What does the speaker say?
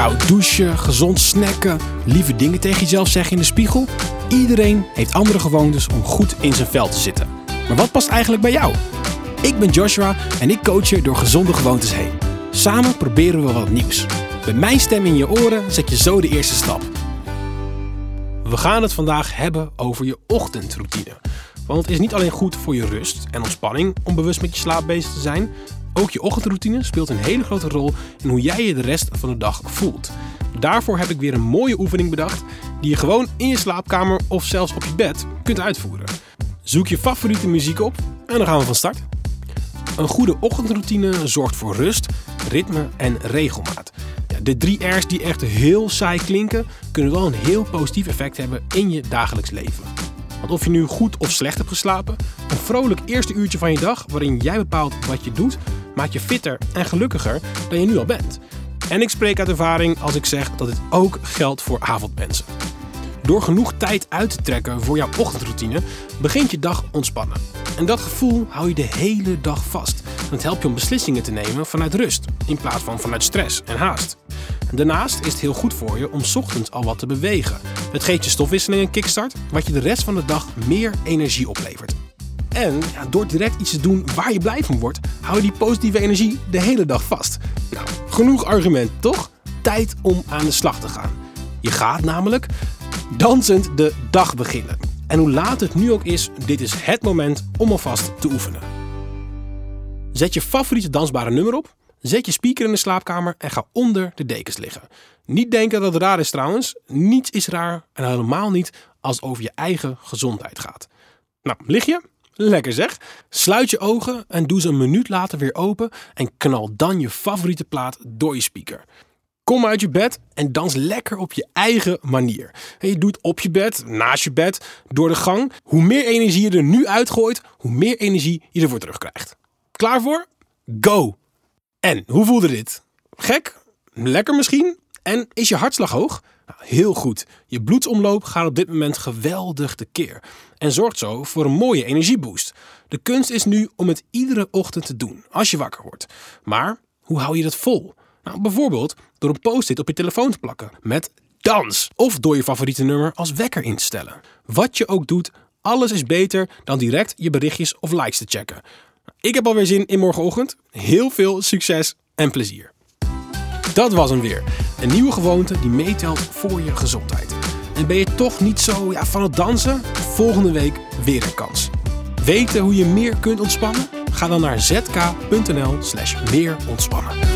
Koud douchen, gezond snacken, lieve dingen tegen jezelf zeggen in de spiegel. Iedereen heeft andere gewoontes om goed in zijn vel te zitten. Maar wat past eigenlijk bij jou? Ik ben Joshua en ik coach je door gezonde gewoontes heen. Samen proberen we wat nieuws. Met mijn stem in je oren zet je zo de eerste stap. We gaan het vandaag hebben over je ochtendroutine. Want het is niet alleen goed voor je rust en ontspanning om bewust met je slaap bezig te zijn. Ook je ochtendroutine speelt een hele grote rol in hoe jij je de rest van de dag voelt. Daarvoor heb ik weer een mooie oefening bedacht die je gewoon in je slaapkamer of zelfs op je bed kunt uitvoeren. Zoek je favoriete muziek op en dan gaan we van start. Een goede ochtendroutine zorgt voor rust, ritme en regelmaat. De drie R's die echt heel saai klinken, kunnen wel een heel positief effect hebben in je dagelijks leven. Want of je nu goed of slecht hebt geslapen, een vrolijk eerste uurtje van je dag waarin jij bepaalt wat je doet, maakt je fitter en gelukkiger dan je nu al bent. En ik spreek uit ervaring als ik zeg dat dit ook geldt voor avondmensen. Door genoeg tijd uit te trekken voor jouw ochtendroutine begint je dag ontspannen. En dat gevoel hou je de hele dag vast. En het helpt je om beslissingen te nemen vanuit rust, in plaats van vanuit stress en haast. Daarnaast is het heel goed voor je om ochtends al wat te bewegen. Het geeft je stofwisseling een kickstart, wat je de rest van de dag meer energie oplevert. En door direct iets te doen waar je blij van wordt, hou je die positieve energie de hele dag vast. Nou, genoeg argument, toch? Tijd om aan de slag te gaan. Je gaat namelijk dansend de dag beginnen. En hoe laat het nu ook is, dit is het moment om alvast te oefenen. Zet je favoriete dansbare nummer op, zet je speaker in de slaapkamer en ga onder de dekens liggen. Niet denken dat het raar is trouwens, niets is raar en helemaal niet als het over je eigen gezondheid gaat. Nou, lig je? Lekker zeg. Sluit je ogen en doe ze een minuut later weer open en knal dan je favoriete plaat door je speaker. Kom uit je bed en dans lekker op je eigen manier. Je doet op je bed, naast je bed, door de gang. Hoe meer energie je er nu uitgooit, hoe meer energie je ervoor terugkrijgt. Klaar voor? Go! En, hoe voelde dit? Gek? Lekker misschien? En is je hartslag hoog? Nou, heel goed. Je bloedsomloop gaat op dit moment geweldig tekeer. En zorgt zo voor een mooie energieboost. De kunst is nu om het iedere ochtend te doen, als je wakker wordt. Maar, hoe hou je dat vol? Nou, bijvoorbeeld door een post-it op je telefoon te plakken met dans. Of door je favoriete nummer als wekker in te stellen. Wat je ook doet, alles is beter dan direct je berichtjes of likes te checken. Ik heb alweer zin in morgenochtend. Heel veel succes en plezier. Dat was hem weer. Een nieuwe gewoonte die meetelt voor je gezondheid. En ben je toch niet zo ja, van het dansen? Volgende week weer een kans. Weten hoe je meer kunt ontspannen? Ga dan naar zk.nl slash meer ontspannen.